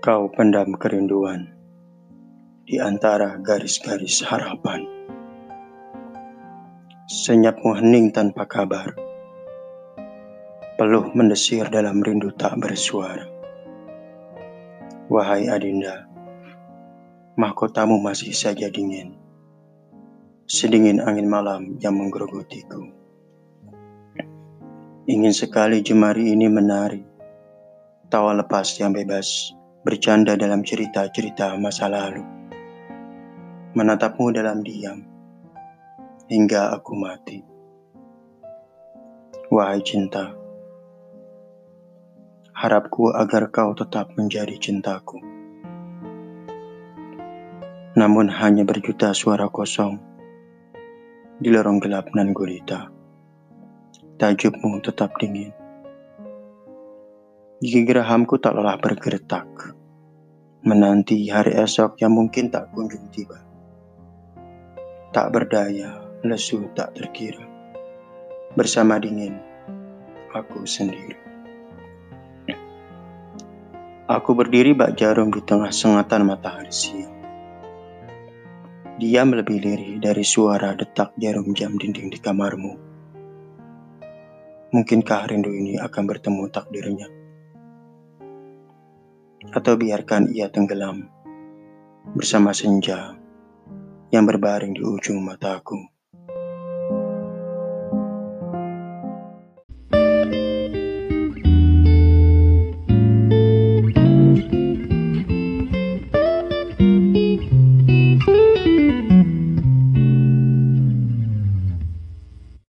Kau pendam kerinduan di antara garis-garis harapan. Senyapmu hening tanpa kabar. Peluh mendesir dalam rindu tak bersuara. Wahai Adinda, mahkotamu masih saja dingin. Sedingin angin malam yang menggerogotiku. Ingin sekali jemari ini menari. Tawa lepas yang bebas bercanda dalam cerita-cerita masa lalu. Menatapmu dalam diam, hingga aku mati. Wahai cinta, harapku agar kau tetap menjadi cintaku. Namun hanya berjuta suara kosong di lorong gelap nan gulita. Tajukmu tetap dingin. Gigi gerahamku tak lelah bergeretak, menanti hari esok yang mungkin tak kunjung tiba. Tak berdaya, lesu tak terkira. Bersama dingin, aku sendiri. Aku berdiri bak jarum di tengah sengatan matahari siang. Diam lebih lirih dari suara detak jarum jam dinding di kamarmu. Mungkinkah rindu ini akan bertemu takdirnya? Atau biarkan ia tenggelam bersama senja yang berbaring di ujung mataku.